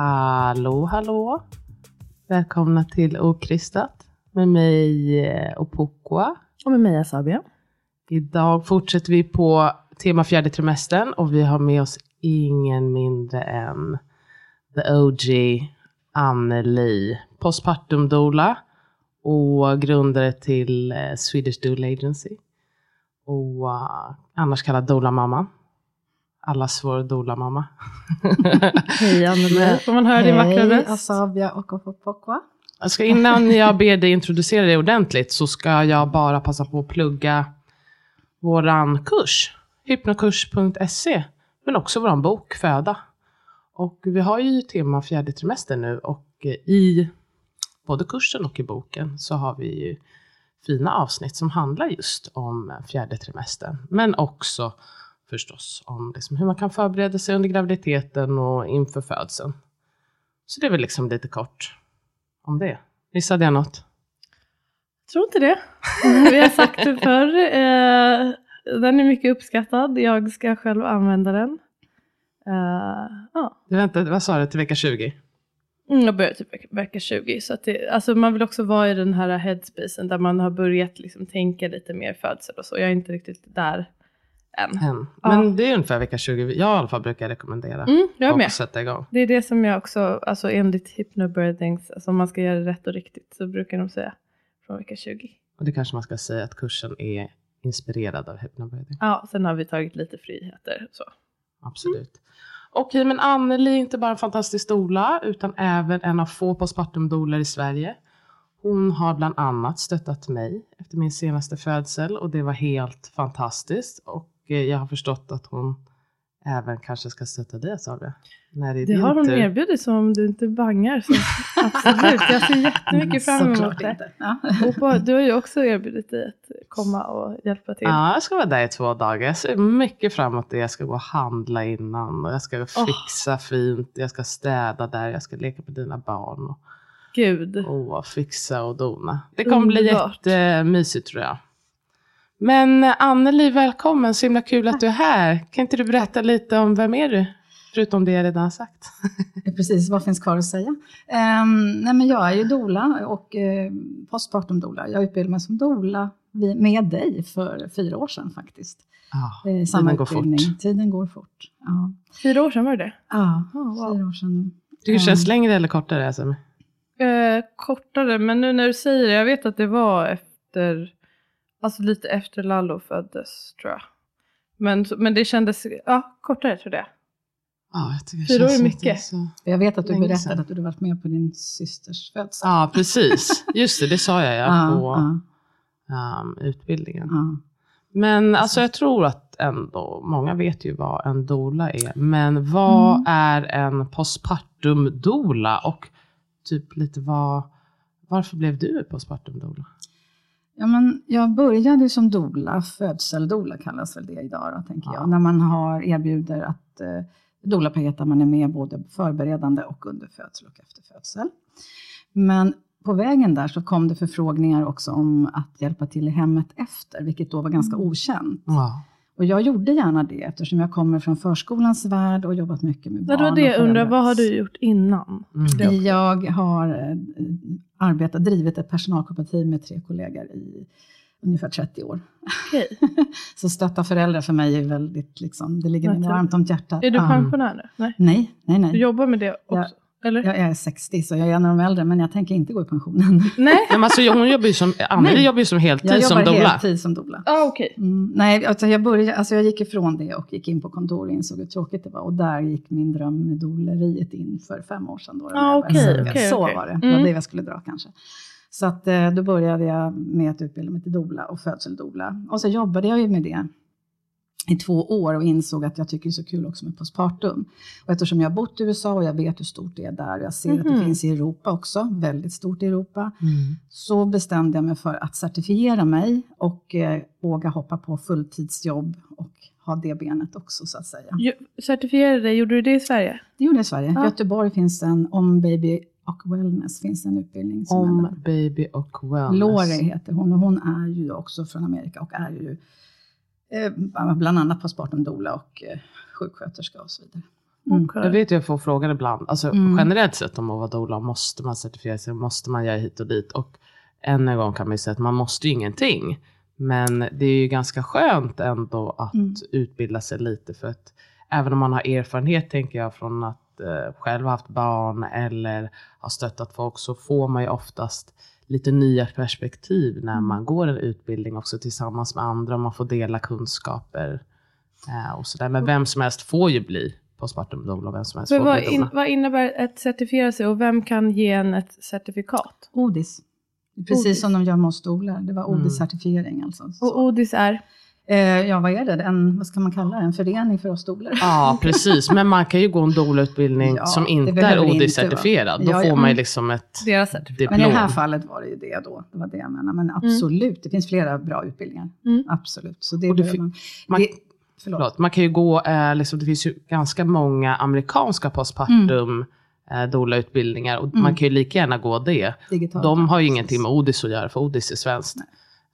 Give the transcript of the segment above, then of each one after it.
Hallå, hallå! Välkomna till Okristat med mig eh, Opokwa. Och med mig Asabia. Idag fortsätter vi på tema fjärde trimestern och vi har med oss ingen mindre än the OG Anneli, postpartum doula och grundare till eh, Swedish Doula Agency. Och uh, annars kallad doula-mamma. Allas vår doula-mamma. Hej Anneli, får man höra din vackra Hej röst? Asabia och Opopokwa. Jag ska, innan jag ber dig introducera dig ordentligt så ska jag bara passa på att plugga våran kurs, hypnokurs.se, men också våran bok Föda. Och vi har ju tema fjärde trimester nu och i både kursen och i boken så har vi ju fina avsnitt som handlar just om fjärde trimestern, men också förstås om liksom hur man kan förbereda sig under graviditeten och inför födseln. Så det är väl liksom lite kort om det. Missade jag något? Tror inte det. Vi har sagt det förr. Eh, den är mycket uppskattad. Jag ska själv använda den. Eh, ja. Du vänta, vad sa du, till vecka 20? Mm, Jag börjar typ vecka, vecka 20. Så att det, alltså man vill också vara i den här headspacen där man har börjat liksom tänka lite mer födsel och så. Jag är inte riktigt där än. Ja. Men det är ungefär vecka 20 jag i alla fall brukar rekommendera. Mm, jag med. att sätta igång. Det är det som jag också, alltså enligt hypnobirthings, alltså om man ska göra det rätt och riktigt så brukar de säga från vecka 20. Och det kanske man ska säga att kursen är inspirerad av hypnobirthing. Ja, sen har vi tagit lite friheter. Så. Absolut. Okej, men Anneli är inte bara en fantastisk doula utan även en av få postpartum-doulor i Sverige. Hon har bland annat stöttat mig efter min senaste födsel och det var helt fantastiskt. Och jag har förstått att hon även kanske ska stötta dig Sabia. När det Det har hon tur. erbjudit så om du inte bangar så absolut. Jag ser jättemycket fram emot Såklart det. inte. Ja. På, du har ju också erbjudit dig att komma och hjälpa till. Ja, jag ska vara där i två dagar. Jag ser mycket fram emot det. Jag ska gå och handla innan och jag ska fixa fint. Jag ska städa där. Jag ska leka med dina barn och, Gud. och fixa och dona. Det kommer bli Underbart. jättemysigt tror jag. Men eh, Anneli, välkommen. Så himla kul att du är här. Kan inte du berätta lite om vem är du? Förutom det jag redan har sagt. Precis, vad finns kvar att säga? Um, nej men jag är ju doula och uh, postpartum doula. Jag utbildade mig som doula vi- med dig för fyra år sedan faktiskt. Ja, Eh, samma tiden går utbildning. fort. Tiden går fort. Ja, Fyra år sedan var det det? ja wow. fyra år sedan. Det känns längre eller kortare? Alltså. Eh, kortare, men nu när du säger det, jag vet att det var efter, alltså lite efter Lallo föddes tror jag. Men, men det kändes, ja kortare tror jag det. Ja, jag tycker det Fyra år känns är som att det är mycket. så- Jag vet att du berättade sedan. att du hade varit med på din systers födsel. Ja, precis. Just det, det sa jag ja, på ja, um, utbildningen. ja. Men alltså jag tror att ändå, många vet ju vad en doula är. Men vad Mm. är en postpartum doula? Och typ lite vad, varför blev du postpartum doula? Ja, men jag började som doula, födseldoula kallas väl det idag, då, tänker Ja. jag. När man har erbjuder att eh, doula-paket där man är med både förberedande och under födsel och efter födsel. Men på vägen där så kom det förfrågningar också om att hjälpa till i hemmet efter, vilket då var ganska okänt. Ja. Och jag gjorde gärna det eftersom jag kommer från förskolans värld och jobbat mycket med Det barn var det jag undrar, vad har du gjort innan? Mm. Jag har eh, arbetat, drivit ett personalkooperativ med tre kollegor i ungefär 30 år. Okej. Så stötta föräldrar för mig är väldigt, liksom, det ligger mig varmt om hjärtat. Är du pensionär nu? Nej. Nej, nej, Du nej. jobbar med det också? Eller? Jag är 60 så jag är en av de äldre, men jag tänker inte gå i pensionen. Nej? Nej, men alltså, hon jobbar ju som, Anneli Nej. jobbar ju som heltid Jag som jobbar doula. heltid som doula. Ah, okej. Mm, nej, alltså jag, började, alltså jag gick ifrån det och gick in på kontor och insåg hur tråkigt det var. Och där gick min dröm med douleriet in för fem år sedan. Då, Ah, Så- okej, okej, så okej. var det. Det Mm. var det jag skulle dra kanske. Så att, eh, då började jag med att utbilda mig till doula och födseldoula. Och så jobbade jag ju med det i två år och insåg att jag tycker det är så kul också med postpartum. Och eftersom jag har bott i USA och jag vet hur stort det är där och jag ser att Mhm. det finns i Europa också, väldigt stort i Europa, Mm. så bestämde jag mig för att certifiera mig och eh, våga hoppa på fulltidsjobb och ha det benet också så att säga. Jo, Certifierade, gjorde du det i Sverige? Det gjorde jag i Sverige. Ja. I Göteborg finns en om baby och wellness, finns en utbildning som Om baby och wellness. Lori heter hon och hon är ju också från Amerika och är ju bland annat postpartum doula och eh, sjuksköterska och så vidare. Mm. Okej. Jag vet jag får frågan ibland. Alltså, Mm. Generellt sett om att vara doula måste man certifiera sig, måste man göra hit och dit. Och än en gång kan man ju säga att man måste ju ingenting. Men det är ju ganska skönt ändå att Mm. utbilda sig lite. För att även om man har erfarenhet tänker jag från att eh, själv ha haft barn eller har stöttat folk så får man ju oftast lite nya perspektiv när man går en utbildning också tillsammans med andra. och Man får dela kunskaper eh, och sådär. Men vem som helst får ju bli postpartum doula och vem som helst Men får vad, bli in, vad innebär ett certifiera sig och vem kan ge en ett certifikat? Odis. Precis Odis. som de gör med oss. Det var Mm. Odis-certifiering alltså. Så. Och ODIS är? Eh, ja, vad är det? En, vad ska man kalla det? En förening för oss doular? Ja, precis. Men man kan ju gå en doula-utbildning Ja, som inte är ODI-certifierad. Då. Ja, får ja. man ju Mm. liksom ett diplom. Men i det här fallet var det ju det då. Det var det jag menar. Men absolut, det finns flera bra utbildningar. Mm. Absolut. Så det behöver man. man- det, förlåt. Förlåt, man kan ju gå, eh, liksom, det finns ju ganska många amerikanska postpartum eh, doula-utbildningar och Mm. man kan ju lika gärna gå det. Digitalt. De har ju Precis. ingenting med ODIS att göra, för ODIS är svenskt.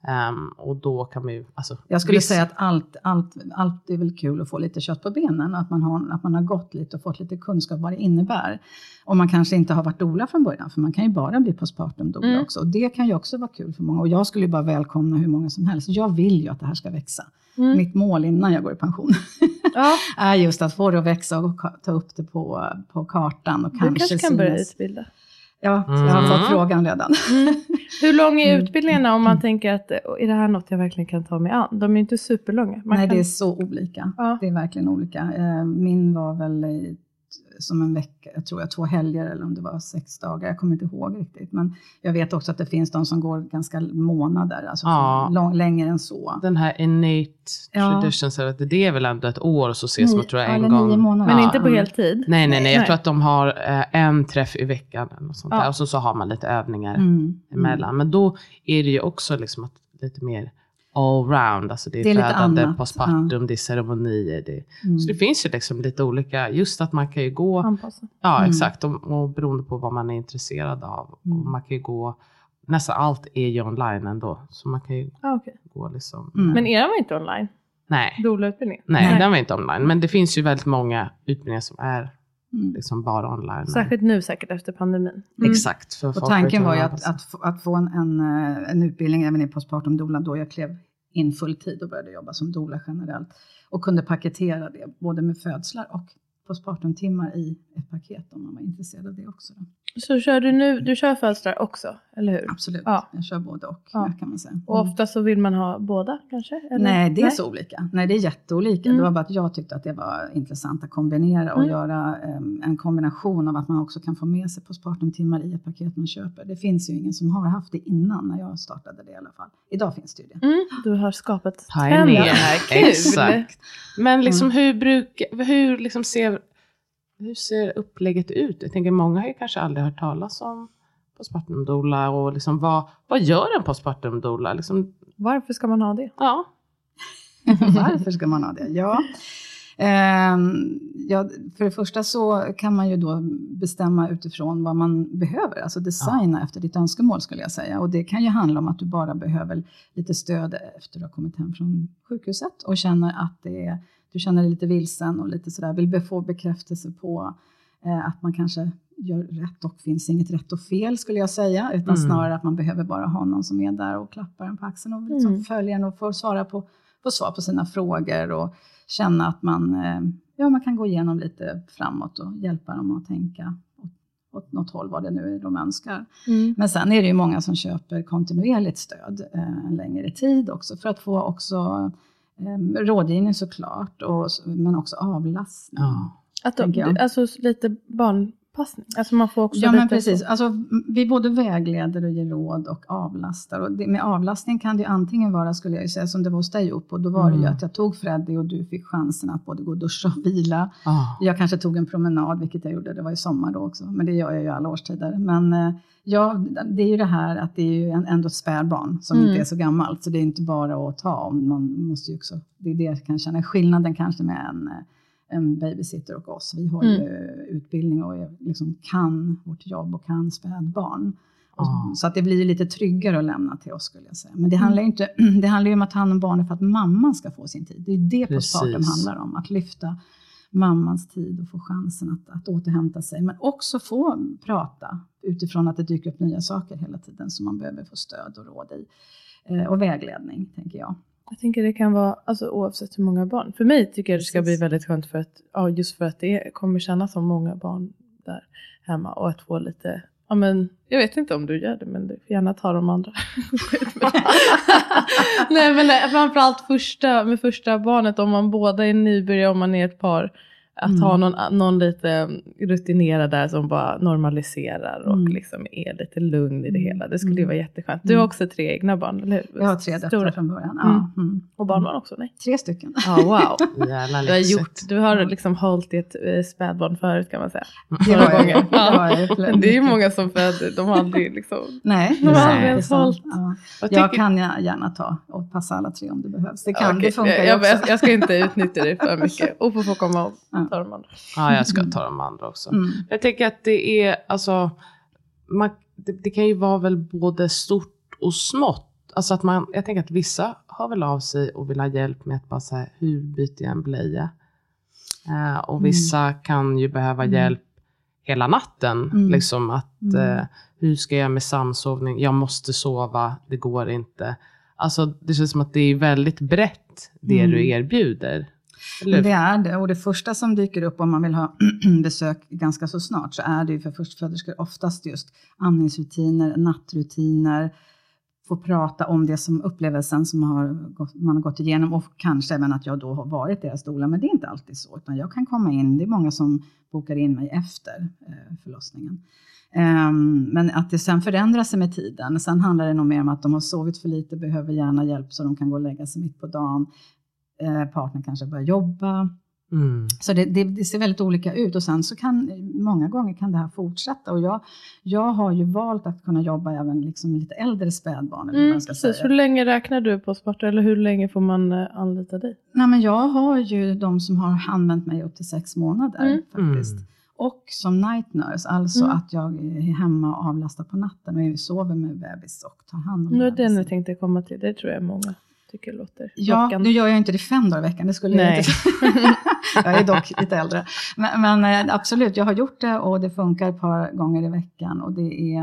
Ehm, och då kan man ju, alltså, Jag skulle visst- säga att allt, allt, allt är väl kul att få lite kött på benen. Att man, har, att man har gått lite och fått lite kunskap vad det innebär. Och man kanske inte har varit doula från början, för man kan ju bara bli postpartum doula Mm. också. Och det kan ju också vara kul för många. Och jag skulle ju bara välkomna hur många som helst. Jag vill ju att det här ska växa. Mm. Mitt mål innan jag går i pension Ja, är just att få det att växa och ta upp det på, på kartan. Och du kanske kanske kan börja utbilda. Ja, jag har Mm. fått frågan redan. Mm. Hur lång är Mm. utbildningarna om man tänker att är det här något jag verkligen kan ta mig an? De är ju inte superlånga. Man Nej, kan... det är så olika. Ja. Det är verkligen olika. Eh, Min var väl i, som en vecka, jag tror jag två helger eller om det var sex dagar. Jag kommer inte ihåg riktigt. Men jag vet också att det finns de som går ganska månader, alltså Ja. lång, längre än så. Den här innate Ja. traditions, det det är väl ändå ett år och så ses man tror jag en gång. månader. Men Ja. inte på heltid? Nej, nej, nej. Jag Nej. tror att de har eh, en träff i veckan eller något sånt Ja. där. Och så, så har man lite övningar Mm. emellan. Men då är det ju också liksom att lite mer allround. Alltså det är, Det är födande, postpartum, det är ceremonier. Det, Mm. Så det finns ju liksom lite olika, just att man kan ju gå, Anpassa. ja Mm. exakt, och, och beroende på vad man är intresserad av. Mm. Och man kan ju gå, nästan allt är ju online ändå. Så man kan ju Ah, okay. gå liksom. Mm. Men er var inte online? Nej, Doula-utbildningen? nej, Nej. den var inte online. Men det finns ju väldigt många utbildningar som är Mm. liksom bara online. Särskilt nu säkert efter pandemin. Mm. Exakt. För Och tanken var ju att, att, få- att få en, en, eh, en utbildning även i postpartum doula då jag klev in fulltid och började jobba som doula generellt. Och kunde paketera det både med födslar och postpartum-timmar i ett paket om man var intresserad av det också. Då. Så kör du nu, du kör födslar också, eller hur? Absolut, Ja. jag kör både och Ja. kan man säga. Och Mm. ofta så vill man ha båda kanske? Eller? Nej, det är så olika. Nej, det är jätteolika. Mm. Det var bara att jag tyckte att det var intressant att kombinera och Mm. göra em, en kombination av att man också kan få med sig postpartum-timmar i ett paket man köper. Det finns ju ingen som har haft det innan när jag startade det i alla fall. Idag finns det ju det. Mm, du har skapat trender här. Kul! Exakt. Men liksom Mm. hur, bruk, hur, liksom ser, hur ser upplägget ut? Jag tänker många har ju kanske aldrig hört talas om postpartum doula och liksom vad, vad gör en postpartum doula? Liksom, Varför ska man ha det? ja. Varför ska man ha det? Ja. Ehm, ja, för det första så kan man ju då bestämma utifrån vad man behöver, alltså designa efter ditt önskemål skulle jag säga. Och det kan ju handla om att du bara behöver lite stöd efter att du har kommit hem från sjukhuset och känner att det är, du känner dig lite vilsen och lite sådär, vill få bekräftelse på eh, att man kanske gör rätt och finns inget rätt och fel skulle jag säga, utan Mm. snarare att man behöver bara ha någon som är där och klappar en på axeln och liksom Mm. följer en och får, svara på, får svar på sina frågor och känna att man, eh, ja, man kan gå igenom lite framåt och hjälpa dem att tänka åt något håll, vad det nu är de önskar. Mm. Men sen är det ju många som köper kontinuerligt stöd eh, en längre tid också för att få också eh, rådgivning såklart, och, men också avlastning. Ja. Att de, alltså lite barnpassning. Alltså man får också Ja, men precis. så. Alltså, vi både vägleder och ger råd och avlastar. Och det, med avlastning kan det ju antingen vara, skulle jag säga, som det var hos dig upp och då var det ju Mm. att jag tog Freddy och du fick chansen att både gå och duscha och vila. Ah. Jag kanske tog en promenad, vilket jag gjorde, det var i sommar då också, men det gör jag ju alla årstider. Men eh, ja, det är ju det här att det är ju en, ändå ett spädbarn som Mm. inte är så gammalt, så det är inte bara att ta om, man måste ju också, det är det jag kan känna, skillnaden kanske med en, eh, en babysitter och oss, vi har Mm. ju utbildning och är, liksom kan vårt jobb och kan spädbarn. Ah. Så att det blir lite tryggare att lämna till oss skulle jag säga. Men det handlar ju inte, det handlar ju om att ta hand om barnet för att mamman ska få sin tid. Det är det postpartum handlar om, att lyfta mammans tid och få chansen att, att återhämta sig. Men också få prata utifrån att det dyker upp nya saker hela tiden som man behöver få stöd och råd i. Eh, och vägledning, tänker jag. Jag tänker det kan vara, alltså oavsett hur många barn. För mig tycker jag det ska bli väldigt skönt för att, ja just för att det kommer kännas som många barn där hemma och att få lite, ja men jag vet inte om du gör det men du får gärna ta de andra. Nej men nej, framförallt första, med första barnet om man båda är nybörjare om man är ett par. Att Mm. ha någon, någon lite rutinerad där som bara normaliserar och Mm. liksom är lite lugn i det Mm. hela. Det skulle ju Mm. vara jätteskönt. Du har också tre egna barn, eller hur? Jag har tre döttrar Stora. från början. Mm. Ja, mm. Och barnbarn också? Nej. Tre stycken. Ja, wow. Jävla Du har gjort, du har liksom hållit i ett eh, spädbarn förut kan man säga. Det har jag. Det har jag det är ju många som föder, de har aldrig liksom... Nej, De har aldrig det ens hållit. Ja. Jag kan jag gärna ta och passa alla tre om det behövs. Det kan, Okej, det funkar ju jag, också. jag, jag ska inte utnyttja dig för mycket. Opo får komma och Ja. Ta de andra. Ja, jag ska ta de andra också. Mm. Jag tänker att det är, alltså, man, det, det kan ju vara väl både stort och smått. Alltså att man, jag tänker att vissa hör väl av sig och vill ha hjälp med att bara säga hur byter jag en blöja? Eh, och vissa kan ju behöva Mm. hjälp hela natten. Mm. Liksom att, Mm. eh, hur ska jag med samsovning? Jag måste sova, det går inte. Alltså det känns som att det är väldigt brett det Mm. du erbjuder. Eller? Det är det. Och det första som dyker upp om man vill ha besök ganska så snart så är det ju för förstföderskor oftast just andningsrutiner, nattrutiner, få prata om det som upplevelsen som har gått, man har gått igenom och kanske även att jag då har varit deras doula. Men det är inte alltid så, utan jag kan komma in, det är många som bokar in mig efter eh, förlossningen. Ehm, men att det sen förändrar sig med tiden. Sen handlar det nog mer om att de har sovit för lite, behöver gärna hjälp så de kan gå och lägga sig mitt på dagen. Eh, partnern kanske börjar jobba. Mm. Så det, det, det ser väldigt olika ut och sen så kan många gånger kan det här fortsätta och jag, jag har ju valt att kunna jobba även liksom med lite äldre spädbarn. eller Mm, man ska precis. säga. Hur länge räknar du på Sparta eller hur länge får man eh, anlita dig? Nej, men jag har ju de som har använt mig upp till sex månader Mm. faktiskt. Mm. Och som night nurse, alltså Mm. att jag är hemma och avlastar på natten och sover med bebis och tar hand om Det var det jag tänkte komma till. Det tror jag många tycker låter Ja, lockande. nu gör jag inte det fem dagar i veckan, det skulle Nej. jag inte Jag är dock lite äldre. Men, men eh, absolut, jag har gjort det och det funkar ett par gånger i veckan. Och det är,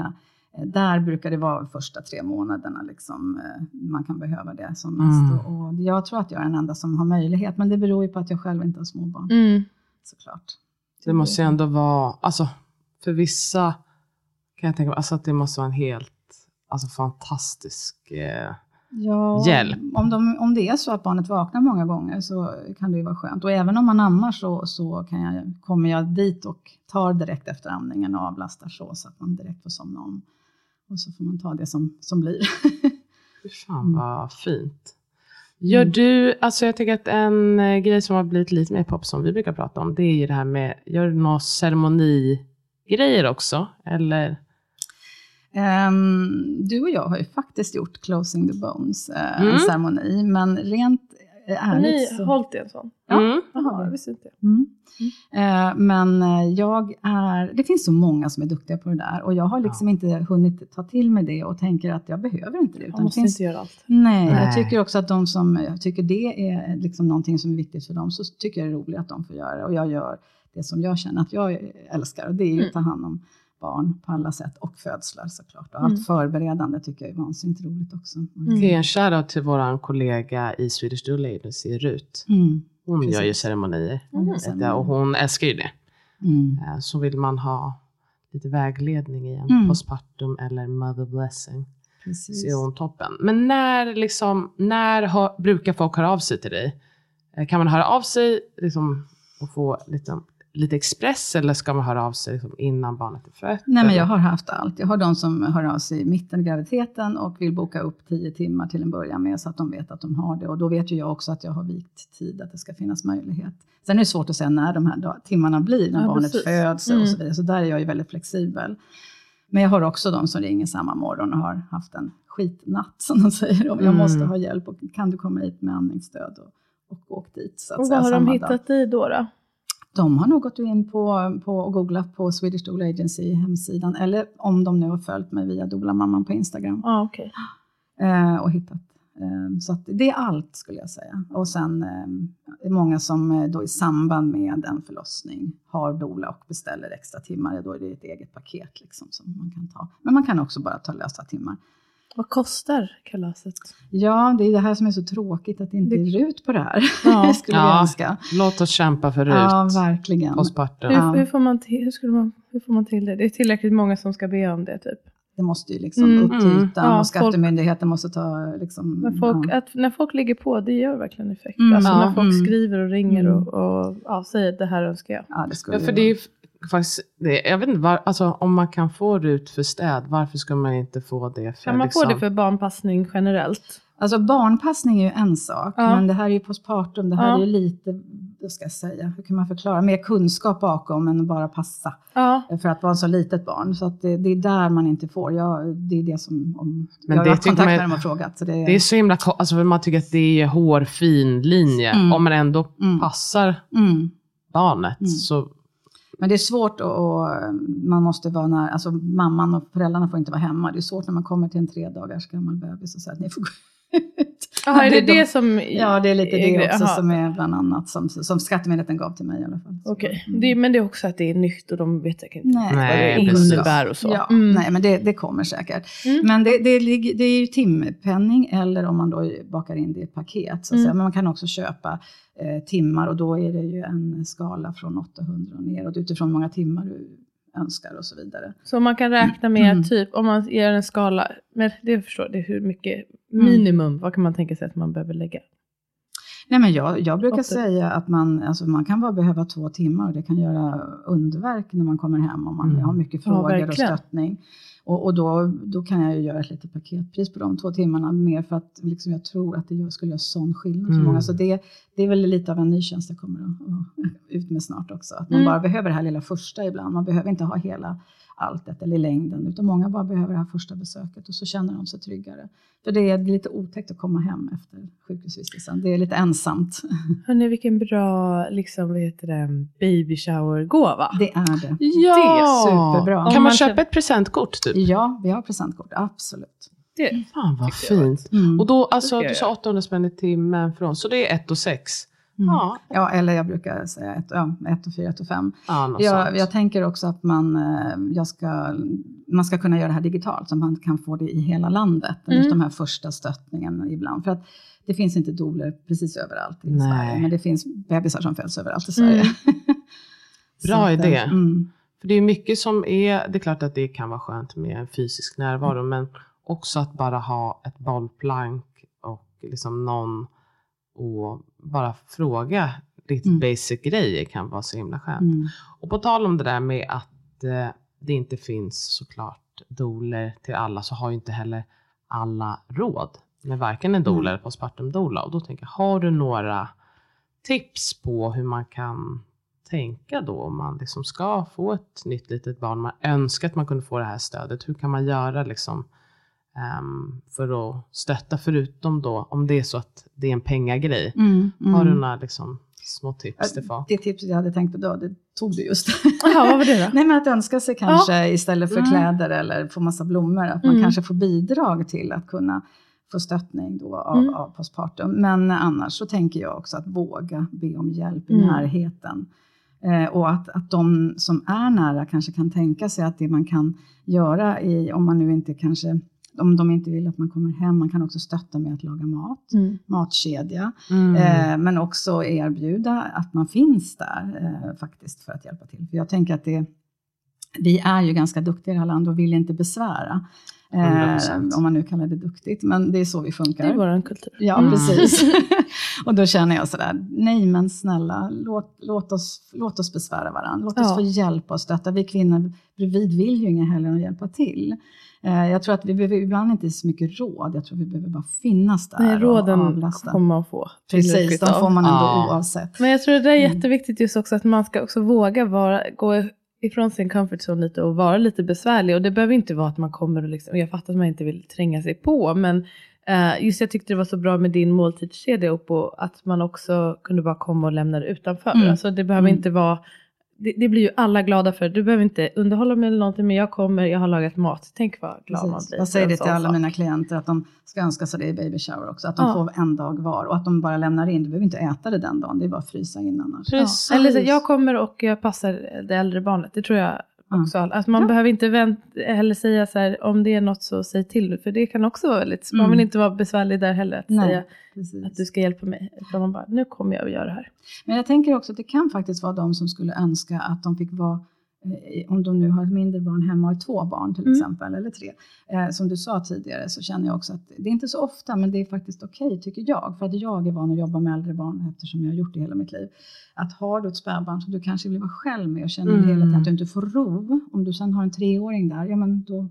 eh, där brukar det vara första tre månaderna liksom, eh, man kan behöva det som mest. Mm. Och, och jag tror att jag är den enda som har möjlighet, men det beror ju på att jag själv inte har småbarn Mm. såklart. Det måste ju ändå vara, alltså för vissa kan jag tänka mig, alltså att det måste vara en helt alltså, fantastisk... Eh, Ja, Hjälp. Om, de, om det är så att barnet vaknar många gånger så kan det ju vara skönt. Och även om man ammar så, så kan jag, kommer jag dit och tar direkt efter amningen och avlastar så, så att man direkt får somna om. Och så får man ta det som, som blir. fan Mm. vad fint. Gör Mm. du, alltså jag tänker att en eh, grej som har blivit lite mer pop som vi brukar prata om, det är ju det här med, gör du några ceremonigrejer också? Eller? Ehm, du och jag har ju faktiskt gjort Closing the Bones, eh, Mm. en ceremoni. Men rent är Har ni ärligt så... hållit i en sån? Ja. Mm. Jaha, jag visste inte. Mm. Eh, men eh, jag är, det finns så många som är duktiga på det där och jag har liksom inte hunnit ta till mig det och tänker att jag behöver inte det. Man Utan måste det finns, inte göra allt. nej, Nej. jag tycker också att de som jag tycker det är liksom någonting som är viktigt för dem så tycker jag det är roligt att de får göra det och jag gör det som jag känner att jag älskar och det är ju Mm. att ta hand om barn på alla sätt och födslar såklart. Och Mm. allt förberedande tycker jag är vansinnigt roligt också. Ge en shoutout till vår kollega i Swedish Doula Agency, Rut. Mm. Hon Precis. gör ju ceremonier. Mm. Och hon älskar ju det. Mm. Eh, Så vill man ha lite vägledning i en Mm. postpartum eller mother blessing Precis. så är hon toppen. Men när, liksom, när har, brukar folk höra av sig till dig? Eh, Kan man höra av sig liksom, och få lite, lite express eller ska man höra av sig liksom, innan barnet är fött? Nej, men jag har haft allt. Jag har de som hör av sig i mitten av graviditeten och vill boka upp tio timmar till en början med så att de vet att de har det. Och då vet ju jag också att jag har vikt tid, att det ska finnas möjlighet. Sen är det svårt att säga när de här timmarna blir, när Ja, barnet precis. föds Mm. och så vidare. Så där är jag ju väldigt flexibel. Men jag har också de som ringer samma morgon och har haft en skitnatt som de säger. Och jag Mm. måste ha hjälp och kan du komma hit med andningsstöd och, och åk dit. Så att Och säga, vad har de hittat i då? då? De har nog gått in på, på och googlat på Swedish Doula Agency hemsidan, eller om de nu har följt mig via Doula-mamman på Instagram ah, okej. eh, och hittat. Eh, så det är allt skulle jag säga. Och sen eh, många som eh, då i samband med en förlossning har doula och beställer extra timmar. Då är det ett eget paket liksom som man kan ta. Men man kan också bara ta lösa timmar. Vad kostar kalaset? Ja, det är det här som är så tråkigt att det inte är RUT på det här. Ja. skulle Ja, önska. Låt oss kämpa för Ja, RUT. verkligen. postpartum. Hur, Ja. hur, får man till, hur, skulle man, hur får man till det? Det är tillräckligt många som ska be om det typ. Det måste ju liksom Mm. upp till Mm. ytan Ja, och skattemyndigheten måste ta liksom... Men folk, ja. att, när folk ligger på, det gör verkligen effekt. Mm. Alltså Ja. när folk Mm. skriver och ringer Mm. och, och ja, säger det här önskar jag. Ja, det skulle Ja, för det faktiskt, det, jag vet inte, var, alltså, om man kan få RUT för städ, varför ska man inte få det för Kan man liksom, få det för barnpassning generellt? Alltså barnpassning är ju en sak, Ja. men det här är ju postpartum, det här Ja. är ju lite, vad ska jag säga, hur kan man förklara, mer kunskap bakom än bara passa Ja, för att vara så litet barn. Så att det, det är där man inte får, jag, det är det som, om, Men jag har det haft kontakt med dem och frågat. Så det, Det är så himla, alltså man tycker att det är hårfin linje. Mm. Om man ändå Mm. passar mm. barnet Mm. så men det är svårt och, och man måste vara när, alltså mamman och föräldrarna får inte vara hemma. Det är svårt när man kommer till en tre dagars gammal bebis och säger att ni får gå ut. Jaha, är det de- det som... Ja, det är lite det grej- också jaha. som är bland annat som, som skattemyndigheten gav till mig i alla fall. Okej, mm. det, men det är också att det är nytt och de vet säkert inte Nej, Nej, vad det innebär och så. Ja, Mm. nej, men det, det kommer säkert. Mm. Men det, det, ligger- det är ju timpenning eller om man då bakar in det i ett paket. Så att Mm. säga. Men man kan också köpa eh, timmar och då är det ju en skala från 800 och ner och utifrån hur många timmar du önskar och så vidare. Så man kan räkna med Mm. typ, om man ger en skala, men det förstår det är hur mycket Mm. minimum, vad kan man tänka sig att man behöver lägga? Nej, men jag, jag brukar Åtta. säga att man, alltså man kan bara behöva två timmar och det kan göra underverk när man kommer hem om man Mm. har mycket Ja, frågor och verkligen. stöttning. Och, och då, då kan jag ju göra ett litet paketpris på de två timmarna mer för att liksom jag tror att det skulle göra sån skillnad för Mm. många. Så det, det är väl lite av en ny tjänst jag kommer att, att ut med snart också. Att man Mm. bara behöver det här lilla första ibland. Man behöver inte ha hela alltet eller längden utan många bara behöver det här första besöket och så känner de sig tryggare. För det är lite otäckt att komma hem efter sjukhusvistelsen. Det är lite ensamt. Hörni, vilken bra liksom, vad heter det, baby shower-gåva. Det är det. Ja! Det är superbra. Kan man man köpa ett presentkort typ? Ja, vi har presentkort, absolut. Det, Fan vad fint. Mm. Och då, alltså du sa 800 spänn i timmen från, så det är 1 och 6. Mm. Ja, Ja, eller jag brukar säga ett, ja, ett och fyra, ett och fem. ja något Jag, jag tänker också att man, eh, jag ska, man ska kunna göra det här digitalt, så man kan få det i hela landet. Mm. Just de här första stöttningen ibland. För att det finns inte doler precis överallt i Nej. Sverige, men det finns bebisar som föds överallt i Sverige. Mm. Bra att, eh, idé. Mm. För det är mycket som är, det är klart att det kan vara skönt med en fysisk närvaro, men också att bara ha ett bollplank och liksom någon och bara fråga riktigt Mm. basic grejer kan vara så himla skönt. Mm. Och på tal om det där med att eh, det inte finns såklart doler till alla så har ju inte heller alla råd med varken en doula Mm. eller postpartum doula. Och då tänker jag, har du några tips på hur man kan tänka då om man liksom ska få ett nytt litet barn, man önskar att man kunde få det här stödet, hur kan man göra liksom för att stötta, förutom då om det är så att det är en pengagrej. Mm, mm. Har du några liksom, små tips, Stefan? Det tipset jag hade tänkt på då, det tog du just. Jaha, vad var det då? Nej men att önska sig kanske istället för Mm. kläder eller få massa blommor, att man Mm. kanske får bidrag till att kunna få stöttning då av, Mm. av postpartum. Men annars så tänker jag också att våga be om hjälp i Mm. närheten. Eh, och att, att de som är nära kanske kan tänka sig att det man kan göra i, om man nu inte kanske, om de inte vill att man kommer hem, man kan också stötta med att laga mat, Mm. matkedja. Mm. Eh, men också erbjuda att man finns där eh, faktiskt för att hjälpa till. För jag tänker att det, vi är ju ganska duktiga i det här landet och vill inte besvära. Eh, 100%. om man nu kallar det duktigt, men det är så vi funkar. Det är vår kultur. Ja, Mm. precis. och då känner jag sådär, nej men snälla, låt, låt, oss, låt oss besvära varandra. Låt oss Ja. få hjälpa och stötta. Vi kvinnor bredvid vill ju inget hellre än att hjälpa till. Eh, jag tror att vi behöver ibland inte så mycket råd, jag tror vi behöver bara finnas där Nej, och råden avlasta. kommer man få. Precis, de får man ändå Ja. oavsett. Men jag tror det där är Mm. jätteviktigt just också att man ska också våga vara, gå ifrån sin comfort zone lite och vara lite besvärlig. Och det behöver inte vara att man kommer och liksom, jag fattar att man inte vill tränga sig på, men eh, just jag tyckte det var så bra med din måltidskedja och att man också kunde bara komma och lämna det utanför. Mm. Alltså det behöver Mm. inte vara det, det blir ju alla glada för. Du behöver inte underhålla mig eller någonting, men jag kommer, jag har lagat mat. Tänk vad glad man Precis. blir. Jag säger det till alla sak. mina klienter att de ska önska sig det i baby shower också. Att de Ja. får en dag var och att de bara lämnar in. Du behöver inte äta det den dagen, det är bara att frysa in annars. Precis. Eller så, jag kommer och jag passar det äldre barnet. Det tror jag Också. Alltså man Ja. behöver inte vänt, heller säga så här, om det är något så säg till. För det kan också vara väldigt, man Mm. vill inte vara besvärlig där heller. Att Nej, säga Precis. att du ska hjälpa mig. Utan man bara, nu kommer jag att göra det här. Men jag tänker också att det kan faktiskt vara de som skulle önska att de fick vara om de nu har ett mindre barn hemma och två barn till Mm. exempel, eller tre. Eh, som du sa tidigare så känner jag också att det är inte så ofta, men det är faktiskt okej tycker jag. För att jag är van att jobba med äldre barn eftersom jag har gjort det hela mitt liv. Att har du ett spädbarn som du kanske vill vara själv med och känner Mm. hela tiden att du inte får ro. Om du sen har en treåring där, ja men då,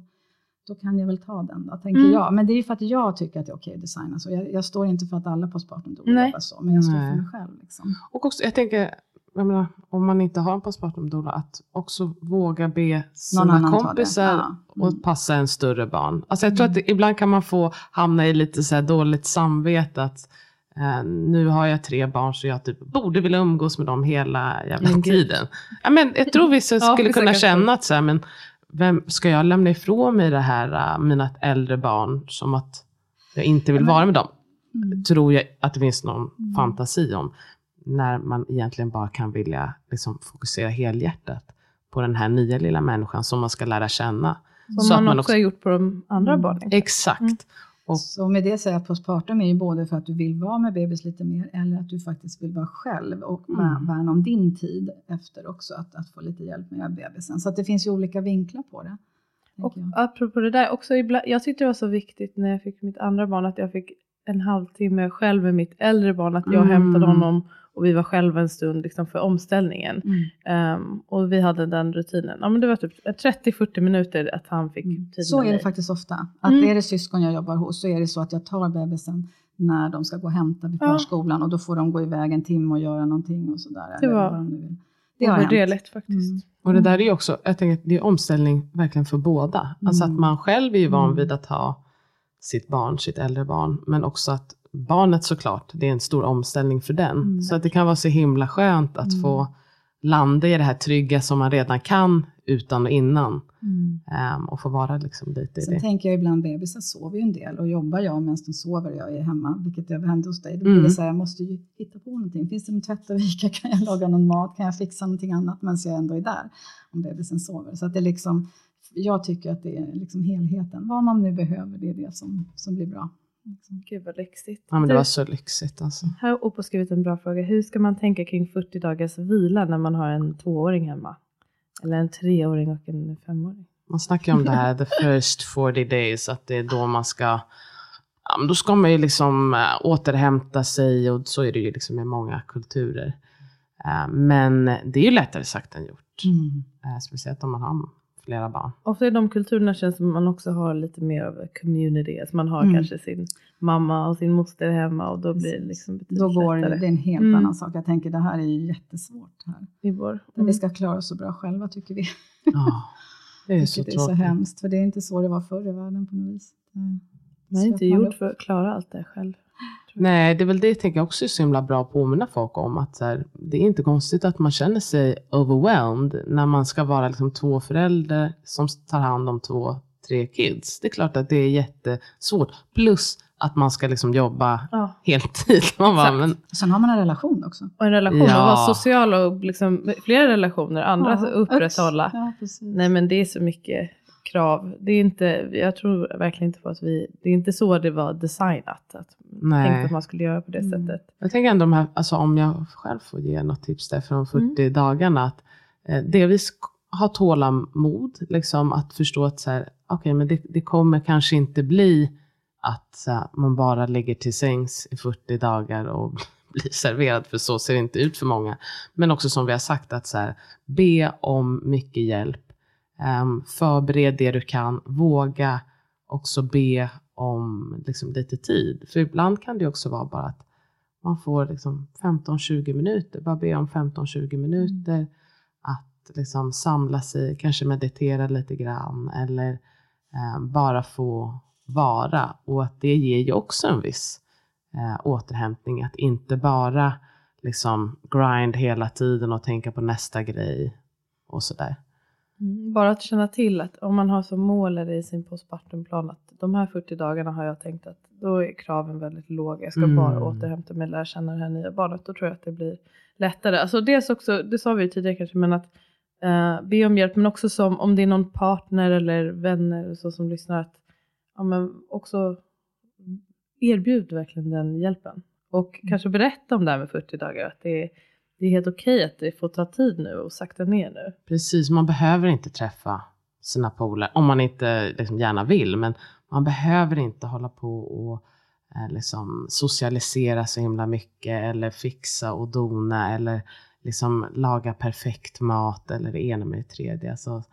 då kan jag väl ta den då, tänker Mm. jag. Men det är ju för att jag tycker att det är okej att designa så. Jag, jag står inte för att alla postpartum Nej. jobbar så, men jag står Nej. för mig själv. Liksom. Och också, jag tänker, menar, om man inte har en postpartum-doula, att också våga be sina kompisar Ja. Mm. och passa en större barn. Alltså jag tror att det, ibland kan man få hamna i lite så dåligt samvete att eh, nu har jag tre barn så jag typ borde vilja umgås med dem hela jävla tiden. Ja, men jag tror vissa Ja, skulle kunna känna att så här, men vem ska jag lämna ifrån mig det här, äh, mina äldre barn, som att jag inte vill Ja, men- vara med dem. Mm. Tror jag att det finns någon Mm. fantasi om. När man egentligen bara kan vilja liksom, fokusera helhjärtat på den här nya lilla människan som man ska lära känna. Som Så att man, man också också- har gjort på de andra Mm. barnen. Exakt. Mm. Och- Så med det säger jag att postpartum är ju både för att du vill vara med bebis lite mer eller att du faktiskt vill vara själv och Mm. värna om din tid efter också, att, att få lite hjälp med bebisen. Så att det finns ju olika vinklar på det. Och jag. apropå det där, också ibland, jag tyckte det var så viktigt när jag fick mitt andra barn att jag fick en halvtimme själv med mitt äldre barn. Att jag Mm. hämtade honom och vi var själva en stund liksom, för omställningen. Mm. Ehm, och vi hade den rutinen. Ja, men det var typ 30-40 minuter att han fick Mm. tid Så med är det mig. faktiskt ofta. Att Mm. är det syskon jag jobbar hos så är det så att jag tar bebisen när de ska gå och hämta vid Ja. förskolan och då får de gå iväg en timme och göra någonting och sådär. Det var- de. Det Det har det faktiskt. Mm. Och det där är ju också, jag tänker att det är omställning verkligen för båda. Alltså att Mm. man själv är ju van Mm. vid att ha sitt barn, sitt äldre barn, men också att barnet såklart, det är en stor omställning för den. Mm. Så att det kan vara så himla skönt att Mm. få landa i det här trygga som man redan kan utan och innan. Mm. ehm, och få vara liksom lite i Sen det. tänker jag ibland bebisar sover ju en del och jobbar jag medan de sover och jag är hemma, vilket jag hände hos dig. Då blir Mm. det så här, jag måste ju hitta på någonting. Finns det någon tvätt att vika? Kan jag laga någon mat? Kan jag fixa någonting annat medan jag ändå är där? Om bebisen sover. Så att det är liksom, jag tycker att det är liksom helheten. Vad man nu behöver, det är det som, som blir bra. Liksom. Gud vad lyxigt. Ja men det Du, var så lyxigt alltså. Här har Oppo skrivit en bra fråga. Hur ska man tänka kring 40 dagars vila när man har en tvååring hemma? Eller en treåring och en femåring? Man snackar om det här, the first 40 days, att det är då man ska, ja, men då ska man ju liksom äh, återhämta sig och så är det ju liksom i många kulturer. Äh, men det är ju lättare sagt än gjort, äh, speciellt om man har flera barn. Ofta i de kulturerna känns det som att man också har lite mer av community. Alltså man har Mm. kanske sin mamma och sin moster hemma och då blir det liksom betydligt Då går det, lättare. det är en helt Mm. annan sak. Jag tänker det här är ju jättesvårt här. i vår. Mm. Vi ska klara oss så bra själva tycker vi. Ja, det är så Vilket är så tråkigt. hemskt. För det är inte så det var förr i världen på något vis. Mm. Man är inte gjord för att klara allt det själv. Nej, det är väl det jag tänker också är så himla bra att påminna folk om. Att så här, det är inte konstigt att man känner sig overwhelmed när man ska vara liksom två föräldrar som tar hand om två, tre kids. Det är klart att det är jättesvårt. Plus att man ska liksom jobba Ja. heltid. Man bara, men, Sen har man en relation också. Och en relation, Ja. och vara social och liksom, flera relationer, andra Ja, upprätthålla. Ja. Nej men det är så mycket krav. Det är inte, jag tror verkligen inte på att vi, det är inte så det var designat. Att Nej. tänkte att man skulle göra på det Mm. sättet. Jag tänker ändå de här, alltså om jag själv får ge något tips där från 40 dagarna. Att eh, delvis ha tålamod, liksom att förstå att så här, okej, men det, det kommer kanske inte bli att så här, man bara ligger till sängs i 40 dagar och blir serverad, för så ser det inte ut för många. Men också som vi har sagt, att så här, be om mycket hjälp. Um, förbered det du kan, våga också be om liksom, lite tid. För ibland kan det också vara bara att man får liksom 15-20 minuter, bara be om 15-20 minuter. Att liksom samla sig, kanske meditera lite grann eller eh, bara få vara. Och att det ger ju också en viss eh, återhämtning. Att inte bara liksom grind hela tiden och tänka på nästa grej och sådär. Mm, Bara att känna till att om man har som mål eller i sin postpartumplan att de här 40 dagarna har jag tänkt att då är kraven väldigt låga. Jag ska Mm. bara återhämta mig, lära känna det här nya barnet. Då tror jag att det blir lättare. Alltså dels också, det sa vi ju tidigare kanske, men att eh, be om hjälp. Men också som om det är någon partner eller vänner så som lyssnar. Att ja, men också erbjud verkligen den hjälpen. Och kanske berätta om det här med 40 dagar. Att det är, det är helt okej att det får ta tid nu och sakta ner nu. Precis, man behöver inte träffa sina polare, om man inte liksom gärna vill, men man behöver inte hålla på och eh, liksom socialisera så himla mycket eller fixa och dona eller liksom laga perfekt mat eller det ena med det tredje. Alltså,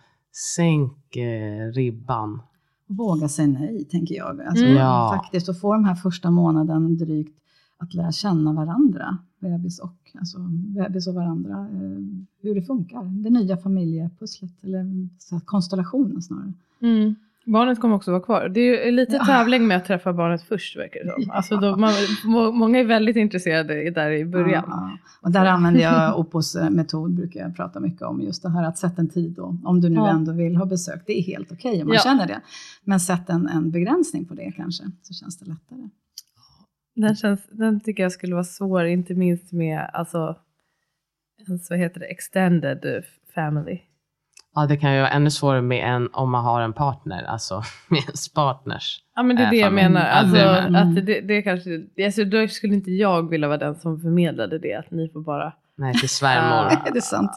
sänk eh, ribban. Våga säga nej, tänker jag. Alltså, Mm. Ja. Faktiskt, och få de här första månaden drygt att lära känna varandra, bebis och, alltså, bebis och varandra, eh, hur det funkar. Det nya familjepusslet, eller så här, konstellationen snarare. Mm. Barnet kommer också vara kvar. Det är ju lite Ja. tävling med att träffa barnet först verkar det som. Alltså då, man, må, många är väldigt intresserade där i början. Ja. Och där använder jag Opos eh, metod, brukar jag prata mycket om, just det här att sätta en tid då, om du nu ändå vill ha besök. Det är helt okej om man känner det. Men sätt en, en begränsning på det kanske, så känns det lättare. Den, känns, den tycker jag skulle vara svår, inte minst med alltså, ens, vad heter det, extended family. Ja, det kan ju vara ännu svårare med en, om man har en partner, alltså med ens partners. Ja men det är Äh, det jag menar. Alltså, det är med. att det, det kanske, alltså, då skulle inte jag vilja vara den som förmedlade det, att ni får bara... Nej, till svärmor. Ah. Är det sant?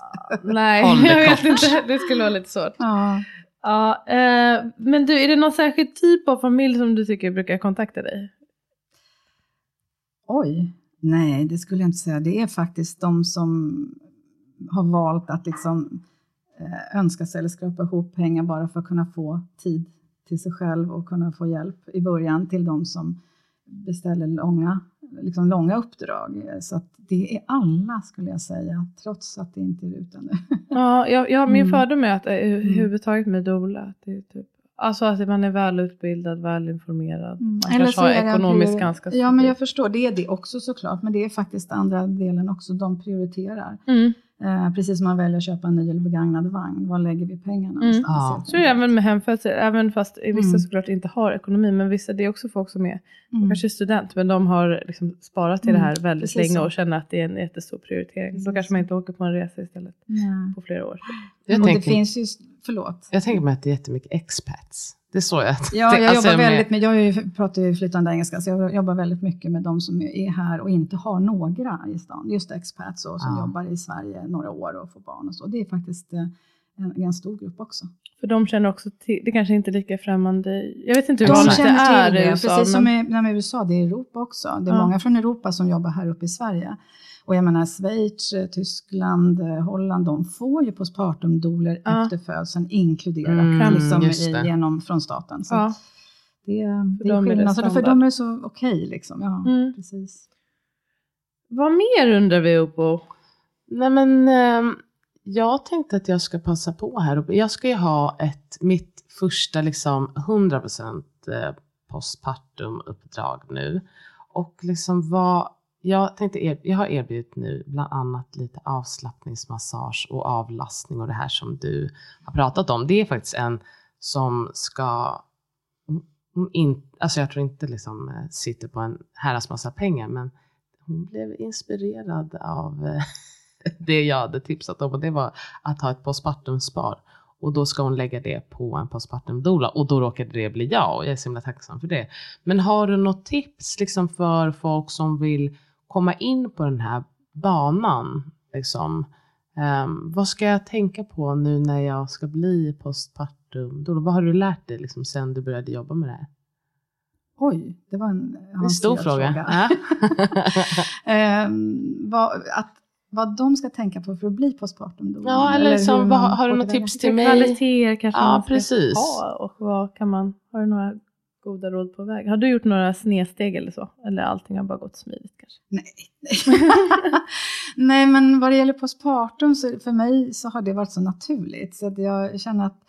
Nej, jag vet inte. Det skulle vara lite svårt. Ja. Ja, eh, men du, är det någon särskild typ av familj som du tycker brukar kontakta dig? Oj, nej det skulle jag inte säga. Det är faktiskt de som har valt att liksom eh, önska sig eller skrapa ihop pengar bara för att kunna få tid till sig själv och kunna få hjälp i början till de som beställer långa, liksom långa uppdrag. Så det är alla skulle jag säga, trots att det inte är ut ännu. Ja, jag, jag, min Mm. fördom är att eh, överhuvudtaget med doula, att det är typ, alltså att man är välutbildad, välinformerad. Man kanske har ekonomiskt ganska Ja, men jag förstår. Det är det också såklart. Men det är faktiskt andra delen också. De prioriterar. mm. Eh, precis som man väljer att köpa en ny eller begagnad vagn. Var lägger vi pengarna Mm. Ja. Så är det även med hemfödsel, även fast vissa Mm. såklart inte har ekonomi, men vissa, det är också folk som är Mm. kanske student, men de har liksom sparat till Mm, det här väldigt precis länge så. och känner att det är en jättestor prioritering. Då Precis kanske man inte åker på en resa istället Ja. på flera år. Jag och det tänker, finns ju, förlåt. jag tänker mig att det är jättemycket expats. Det är så jag Ja, jag alltså, jobbar väldigt med, jag pratar ju flytande engelska, så jag jobbar väldigt mycket med de som är här och inte har några i stan. Just expats och som Ja. jobbar i Sverige några år och får barn och så. Det är faktiskt eh, en, en stor grupp också. För de känner också till, det kanske inte är lika främmande, jag vet inte hur De vanligt det känner är i det, USA. precis som men, i, nej, men i USA, det är Europa också. Det är Ja. många från Europa som jobbar här uppe i Sverige. Och jag menar Schweiz, eh, Tyskland, eh, Holland, de får ju postpartumdoler Ja. efter födseln inkluderat Mm, liksom, i, genom, från staten. Så ja. det, det är är det skillnad. Så för dem är det så okej liksom. Ja, Mm. precis. Vad mer undrar vi Oppo? Nej men ehm, jag tänkte att jag ska passa på här. och Jag ska ju ha ett, mitt första liksom 100% eh, postpartum-uppdrag nu. Och liksom vad, jag tänkte, er, jag har erbjudit nu bland annat lite avslappningsmassage och avlastning och det här som du har pratat om. Det är faktiskt en som ska, mm, mm, in, alltså jag tror inte liksom eh, sitter på en herrans massa pengar, men hon blev inspirerad av eh, det jag hade tipsat om och det var att ha ett postpartum-spar. Och då ska hon lägga det på en postpartum doula och då råkade det bli jag och jag är så himla tacksam för det. Men har du något tips liksom för folk som vill komma in på den här banan? Liksom? Um, vad ska jag tänka på nu när jag ska bli postpartum doula? Vad har du lärt dig liksom, sen du började jobba med det här? Oj, det var en, en stor fråga. fråga. um, vad, att vad de ska tänka på för att bli postpartum doula. Ja, eller, eller som, vad, har du något tips till mig? kvaliteter kanske ja, man ska precis. ha och vad kan man, har du några goda råd på väg? Har du gjort några snedsteg eller så? Eller allting har bara gått smidigt kanske? Nej, nej. nej men vad det gäller postpartum så för mig så har det varit så naturligt så att jag känner att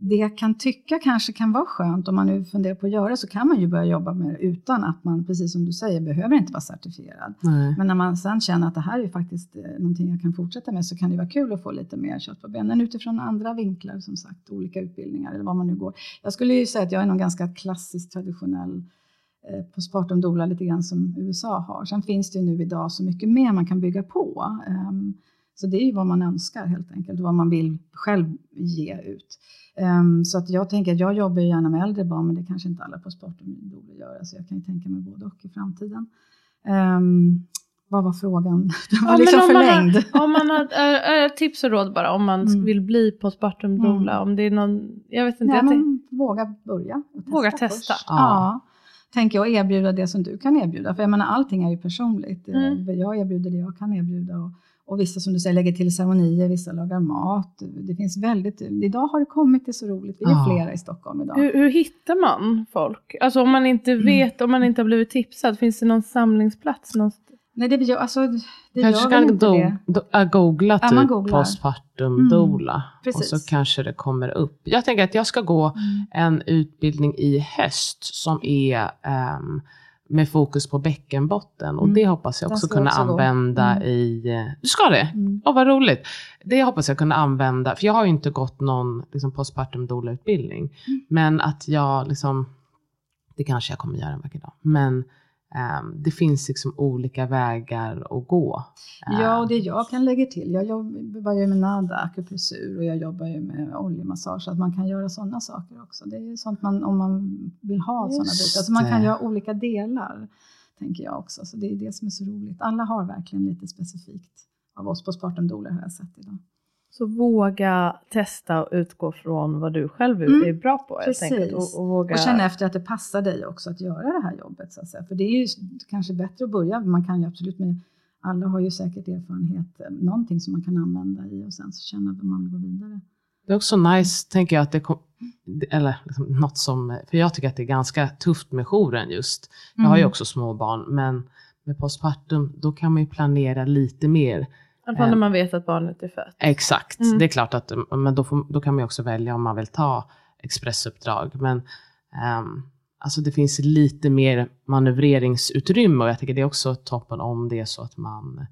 det jag kan tycka kanske kan vara skönt om man nu funderar på att göra så kan man ju börja jobba med det utan att man, precis som du säger, behöver inte vara certifierad. Nej. Men när man sen känner att det här är faktiskt eh, någonting jag kan fortsätta med så kan det vara kul att få lite mer kött på benen utifrån andra vinklar, som sagt, olika utbildningar eller vad man nu går. Jag skulle ju säga att jag är någon ganska klassisk traditionell eh, på Spartum Dola lite grann som USA har. Sen finns det ju nu idag så mycket mer man kan bygga på. Um, så det är ju vad man önskar helt enkelt, vad man vill själv ge ut. Um, så att jag tänker att jag jobbar ju gärna med äldre barn, men det kanske inte alla på sporten borde göra, så jag kan ju tänka mig både och i framtiden. Um, vad var frågan? Den var ja, liksom om förlängd. Man har, om man har äh, tips och råd bara om man mm. vill bli postpartum doula, mm. om det är någon, jag vet inte. Nej, jag men våga börja. Testa våga testa. Ja. ja. Tänker jag erbjuda det som du kan erbjuda, för jag menar allting är ju personligt. Mm. Jag erbjuder det jag kan erbjuda. Och, och vissa som du säger lägger till ceremonier, vissa lagar mat. Det finns väldigt, idag har det kommit, det är så roligt, vi är ja. flera i Stockholm idag. Hur, hur, hittar man folk? Alltså om man inte mm. vet, mm. om man inte har blivit tipsad, finns det någon samlingsplats? Någonstans? Nej, det, gör, alltså, det kanske gör kan inte do, det. Do, äh, googla typ ja, postpartum mm. doula och så kanske det kommer upp. Jag tänker att jag ska gå mm. en utbildning i höst som är um, med fokus på bäckenbotten. Och mm. det hoppas jag också kunna också använda mm. i... Du ska det? Mm. Oh, vad roligt. Det hoppas jag kunna använda, för jag har ju inte gått någon liksom, postpartum doula-utbildning. Mm. Men att jag liksom... Det kanske jag kommer göra en vacker dag. Men Um, det finns liksom olika vägar att gå. Ja, och det jag kan lägga till, jag jobbar ju med nada, akupressur och jag jobbar ju med oljemassage, så att man kan göra sådana saker också. Det är ju sånt man, om man vill ha sådana bitar, så man kan göra olika delar, tänker jag också. Så det är det som är så roligt. Alla har verkligen lite specifikt av oss på Spartan Doler har jag sett idag. Så våga testa och utgå från vad du själv mm. är bra på. Precis. Och, och, våga... och känna efter att det passar dig också att göra det här jobbet. Så att säga. För det är ju kanske bättre att börja, man kan ju absolut med alla har ju säkert erfarenhet, eh, någonting som man kan använda i och sen så känna att man vill gå vidare. Det är också nice, tänker jag, att det kom, eller liksom något som, för jag tycker att det är ganska tufft med jouren just. Jag har ju mm. också små barn, men med postpartum, då kan man ju planera lite mer alla fall när man vet att barnet är fött. Exakt, mm. det är klart att men då, får, då kan man också välja om man vill ta expressuppdrag. Men um, alltså det finns lite mer manövreringsutrymme och jag tycker det är också toppen om det är så att man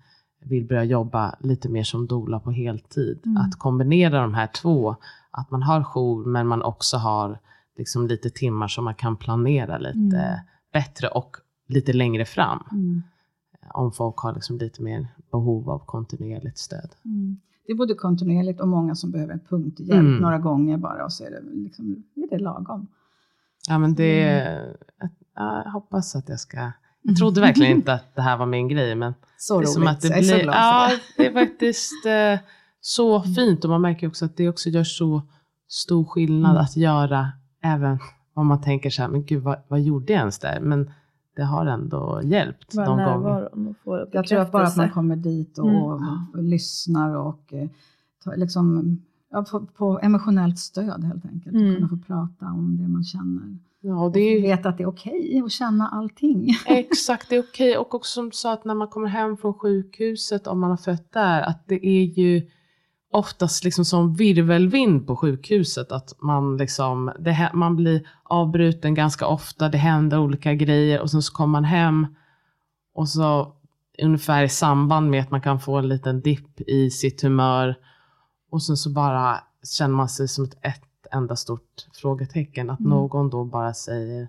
vill börja jobba lite mer som dola på heltid. Mm. Att kombinera de här två, att man har jour men man också har liksom lite timmar som man kan planera lite mm. bättre och lite längre fram. Mm om folk har liksom lite mer behov av kontinuerligt stöd. Mm. Det är både kontinuerligt och många som behöver punkthjälp mm. några gånger bara och så är det, liksom, är det lagom. Ja men det, mm. jag, hoppas att jag ska jag trodde verkligen inte att det här var min grej. Men så det är roligt. Som att det blir, ja, det är faktiskt eh, så mm. fint. Och man märker också att det också gör så stor skillnad mm. att göra, även om man tänker så här, men gud vad, vad gjorde jag ens där? Men det har ändå hjälpt Bara de gånger. Jag tror att bara att man kommer dit och, mm. och lyssnar och eh, liksom, ja, på, på, emotionellt stöd helt enkelt. Mm. Och kunna få prata om det man känner. Ja, och det är, och veta att det är okej okay att känna allting. Exakt, det är okej. Okay. Och också som du sa att när man kommer hem från sjukhuset, om man har fött där, att det är ju oftast liksom som virvelvind på sjukhuset. Att man, liksom, det, man blir avbruten ganska ofta, det händer olika grejer och sen så kommer man hem och så ungefär i samband med att man kan få en liten dipp i sitt humör och sen så bara känner man sig som ett, ett enda stort frågetecken. Att Mm. någon då bara säger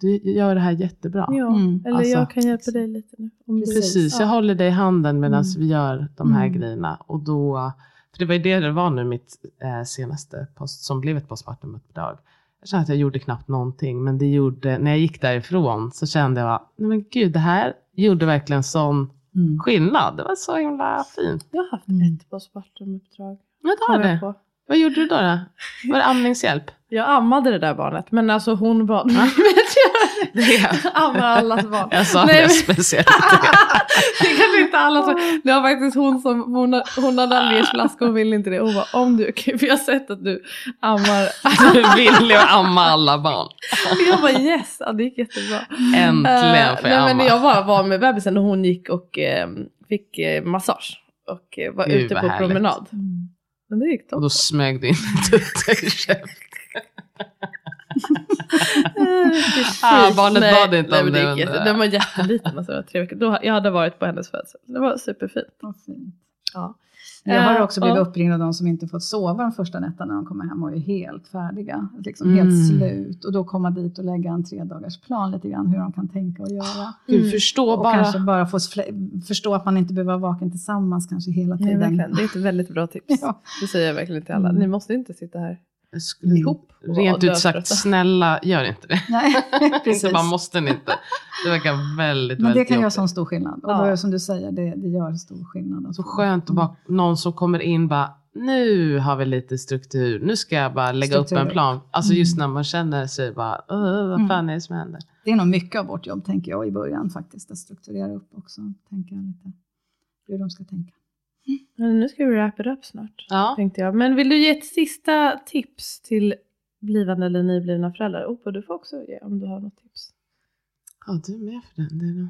du gör det här jättebra. Ja, Mm, eller alltså- jag kan hjälpa dig lite nu. Precis, jag håller dig i handen medan Mm. vi gör de här Mm. grejerna. Och då, för det var ju det det var nu mitt eh, senaste post, som blev ett postpartumuppdrag. Jag kände att jag gjorde knappt någonting, men det gjorde, när jag gick därifrån så kände jag, nej men gud, det här gjorde verkligen sån Mm. skillnad. Det var så himla fint. Jag har haft Mm. ett postpartumuppdrag. Men det jag det. Vad gjorde du då? då? Var det amningshjälp? Jag ammade det där barnet, men alltså hon var... Det är, Ammar allas barn. jag sa Nej, det men- speciellt. det kanske inte alla som... Det var faktiskt hon som, hon, hon hade allergiflaska och ville inte det. Hon bara, om du, okej, för jag har sett att du ammar. Du ville ju amma alla barn. jag bara yes, ja, det gick jättebra. Äntligen får Eh, jag nej, amma. men jag bara var med bebisen och hon gick och eh, fick eh, massage. Och eh, var Gud, ute på promenad. Mm. Men det gick Och toppen. då smög du in en tutta i käften. Ah, barnet nej, bad inte nej, om det, det- Den var jätteliten, alltså, det var tre veckor. Då, jag hade varit på hennes födsel. Det var superfint. Fint. Ja. Jag har Eh, också blivit uppringd av de som inte fått sova de första nätterna när de kommer hem och är helt färdiga. Liksom Mm. Helt slut. Och då komma dit och lägga en tre dagars plan lite grann hur de kan tänka och göra. Du Mm. förstår Och bara. kanske bara få förstå att man inte behöver vara vaken tillsammans kanske hela Nej, tiden. verkligen. Det är ett väldigt bra tips. Ja. Det säger jag verkligen till alla. Mm. Ni måste inte sitta här ihop. Rent ut sagt, snälla gör inte det. Nej, Inte precis. bara måste ni inte. Det verkar väldigt, Men det väldigt kan göra sån stor skillnad. Och Ja. då det som du säger, det, det gör stor skillnad. Så skönt att bara någon som kommer in bara, nu har vi lite struktur, nu ska jag bara lägga upp en Struktur. plan. Alltså Mm. just när man känner sig bara, "Åh, vad Mm. fan är det som händer? Det är nog mycket av vårt jobb, tänker jag, i början faktiskt. Att strukturera upp också. Tänka lite hur de ska tänka. Men nu ska vi wrap it up snart. Ja. Tänkte jag. Men vill du ge ett sista tips till blivande eller nyblivna föräldrar? Opa, du får också ge om du har något tips. ja, du är med för den. Det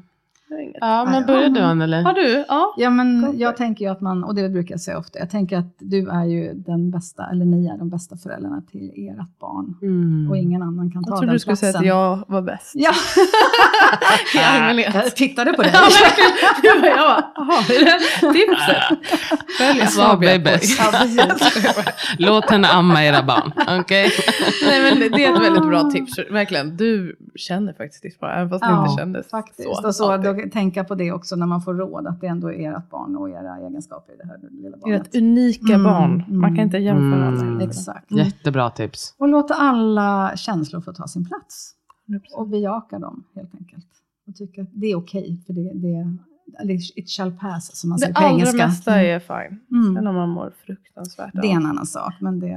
är. Ja, men Ja, börjar du Anneli? Har du? Ja. Ja, men jag tänker ju att man, och det brukar jag säga ofta, jag tänker att du är ju den bästa, eller ni är de bästa föräldrarna till ert barn. Mm. Och ingen annan kan ta Jag trodde den du skulle säga platsen. att jag var bäst. Ja, I allmänhet. jag tittade på dig. Ja, verkligen. Jag bara, jaha, är det tipset? Björn. bebis. Ja, precis. Låt henne amma era barn. Okej? Nej men det är ett väldigt bra tips. Verkligen. Du känner faktiskt ditt barn, även fast det Ja, inte kändes Faktiskt. så. och så tänka på det också när man får råd, att det ändå är ert barn och era egenskaper i det här lilla barnet. Ert unika Mm, barn. Man kan mm. inte jämföra Mm. alla. Exakt. Jättebra tips. Och låta alla känslor få ta sin plats. 100%. Och bejaka dem helt enkelt. Och tycka att det är okej, för det, det, it shall pass som man Det säger på allra engelska. mesta är fine. Mm. Sen om man mår fruktansvärt Det är en annan sak, men det...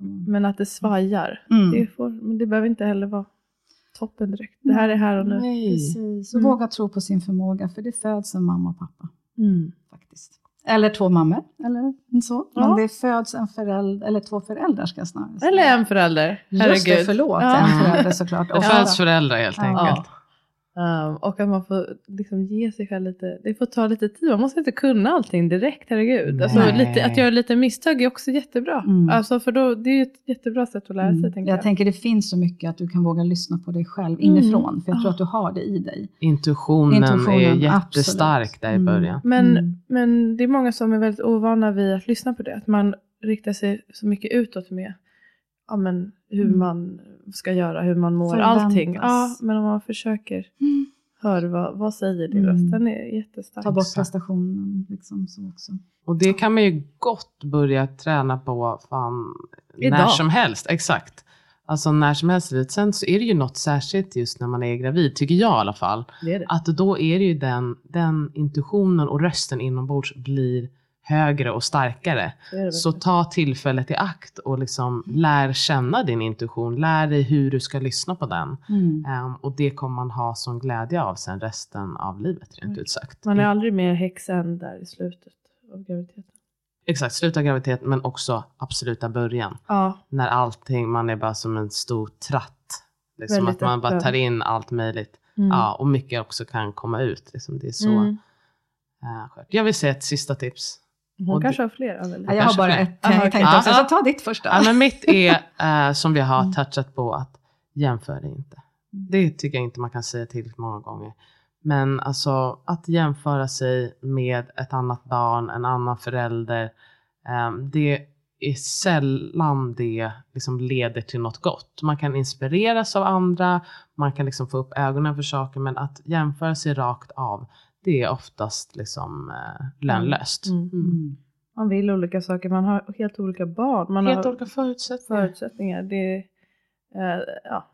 Mm. Men att det svajar, Mm. det, får, men det behöver inte heller vara toppen direkt. Det här är här och nu. Nej. Precis, och Mm. våga tro på sin förmåga, för det föds en mamma och pappa. Mm. faktiskt. Eller två mammor, eller så. Ja. Men det föds en förälder, eller två föräldrar ska jag snarare säga. Eller en förälder. Herregud. Just det, förlåt. Ja. En förälder såklart. Det Och föds föräldrar helt Ja. Um, och att man får liksom ge sig själv lite, det får ta lite tid. Man måste inte kunna allting direkt, herregud. Alltså, lite, att göra lite misstag är också jättebra. Mm. Alltså, för då, det är ju ett jättebra sätt att lära sig, Mm. tänker Jag jag. tänker det finns så mycket att du kan våga lyssna på dig själv Mm. inifrån. För jag tror Ah. att du har det i dig. Intuitionen, Intuitionen, är jättestark absolut. där i Mm. början. Men, Mm. men det är många som är väldigt ovana vid att lyssna på det. Att man riktar sig så mycket utåt med ja, men, hur Mm. man ska göra, hur man mår, Förväntas. allting. Ja, men om man försöker höra vad, vad säger din Mm. röst, den är jättestark. Ta bort prestationen. Liksom så också. Och det kan man ju gott börja träna på fan, när som helst. Exakt. Alltså när som helst. Sen så är det ju något särskilt just när man är gravid, tycker jag i alla fall. Det det. Att då är det ju den, den intuitionen och rösten inombords blir högre och starkare. det är det Så ta tillfället i akt och liksom lär känna din intuition. Lär dig hur du ska lyssna på den. Mm. Ehm, och det kommer man ha som glädje av sen resten av livet, rent Mm. ut sagt. Man är aldrig mer häxa än där i slutet av graviditeten. Exakt, sluta graviditet men också absoluta början. Ja, När allting, man är bara som en stor tratt. Liksom Väldigt att man bara tar in allt möjligt. mm. Ja, och mycket också kan komma ut. Liksom det är så Mm. eh. Jag vill säga ett sista tips. Hon Och kanske har fler Anneli. Ja, jag har bara ett, jag tänkte okej. också, så ta ditt första. Ja, men mitt är, eh, som vi har touchat på, att jämföra inte. Det tycker jag inte man kan säga tillräckligt många gånger. Men alltså att jämföra sig med ett annat barn, en annan förälder, ehm, det är sällan det liksom leder till något gott. Man kan inspireras av andra, man kan liksom få upp ögonen för saker, men att jämföra sig rakt av, det är oftast liksom eh, lönlöst. Mm. Mm. Man vill olika saker, man har helt olika barn. Man Helt har olika förutsättningar. förutsättningar. Det, eh, ja.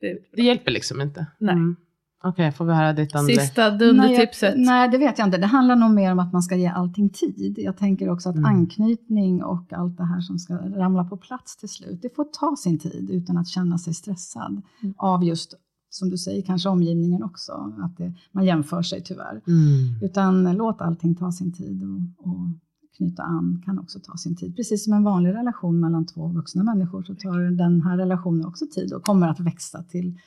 det, Det hjälper liksom inte. Nej. Mm. Okej, får vi höra ditt Anneli? Sista Nej, dundertipset. jag- Nej, det vet jag inte. Det handlar nog mer om att man ska ge allting tid. Jag tänker också att Mm. anknytning och allt det här som ska ramla på plats till slut, det får ta sin tid utan att känna sig stressad Mm. av just, som du säger, kanske omgivningen också. Att det, man jämför sig tyvärr. Mm. Utan låt allting ta sin tid och, och knyta an kan också ta sin tid. Precis som en vanlig relation mellan två vuxna människor så tar den här relationen också tid och kommer att växa till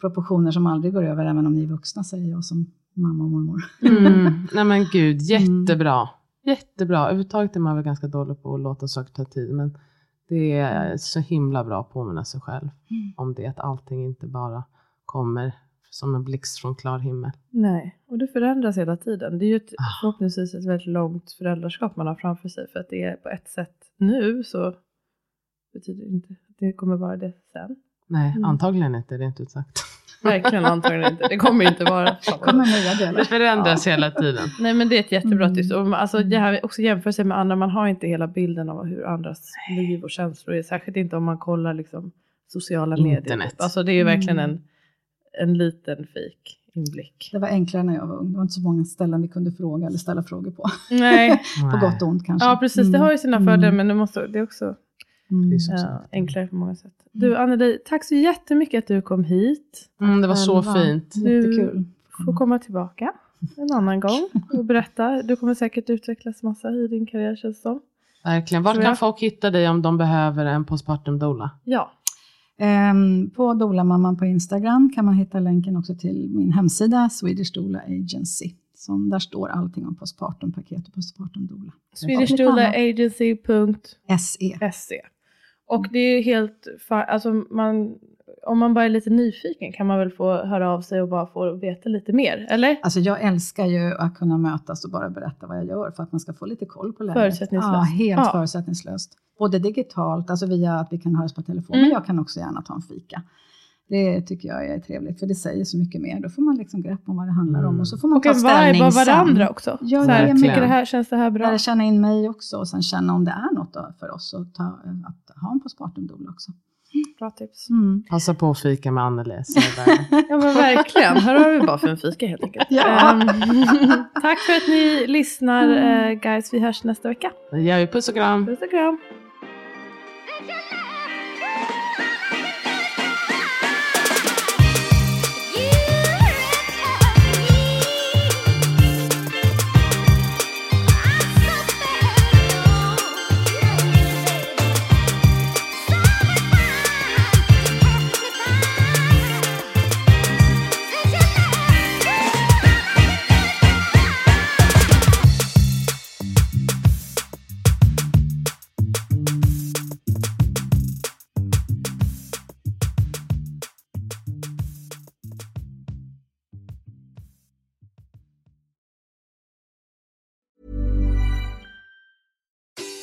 proportioner som aldrig går över, även om ni är vuxna, säger jag som mamma och mormor. Mm. Nej men gud, jättebra. Jättebra. Överhuvudtaget är man väl ganska dålig på att låta saker ta tid. Men det är så himla bra att påminna sig själv Mm. om det. Att allting inte bara kommer som en blixt från klar himmel. Nej, och det förändras hela tiden. Det är ju ett, Ah. förhoppningsvis ett väldigt långt föräldraskap man har framför sig. För att det är på ett sätt nu så betyder det inte att det kommer vara det sen. Nej, Mm. antagligen inte, rent ut sagt. Verkligen antagligen inte. Det kommer inte vara Det kommer nya Det förändras hela tiden. Nej men det är ett jättebra Mm. tips. Och alltså, det här också jämföra sig med andra. Man har inte hela bilden av hur andras liv och känslor är. Särskilt inte om man kollar liksom, sociala medier. Internet. Typ. Alltså det är ju verkligen Mm. en, en liten fake inblick. Det var enklare när jag var ung. Det var inte så många ställen vi kunde fråga eller ställa frågor på. Nej, På gott och ont kanske. ja precis. Det har ju sina Mm. fördelar men det, måste, det är också Mm. Ja, sant. enklare på många sätt. Du Anneli, tack så jättemycket att du kom hit. Mm, det var så Själva. fint. Jättekul. Får komma tillbaka en annan gång och berätta. Du kommer säkert utvecklas massa i din karriär känns det som. Verkligen. Tror kan folk hitta dig om de behöver en postpartum doula? Ja, på Doula-mamman på Instagram kan man hitta länken också till min hemsida Swedish Doula Agency. Som där står allting om postpartum-paket och postpartum doula. Swedish lite Doula annat. Agency.se. SE. Och det är helt alltså man, om man bara är lite nyfiken kan man väl få höra av sig och bara få veta lite mer, eller? Alltså jag älskar ju att kunna mötas och bara berätta vad jag gör för att man ska få lite koll på läget. Förutsättningslöst. Ja, helt Ja. förutsättningslöst. Både digitalt, alltså via att vi kan höras på telefon, Mm. men jag kan också gärna ta en fika. Det tycker jag är trevligt, för det säger så mycket mer. Då får man liksom grepp om vad det handlar om Mm. och så får man Och ta ställning sen. varandra också. Ja, så här, verkligen. tycker det här, känns det här bra? Lära känna in mig också och sen känna om det är något då för oss att, ta, att ha en postpartum också. Bra tips. Mm. Passa på att fika med Anneli. det- Ja men verkligen, här har vi bara för en fika helt enkelt. Ja. Ehm, tack för att ni lyssnar eh, guys, vi hörs nästa vecka. Nu gör vi puss och kram. Puss och kram. Good night.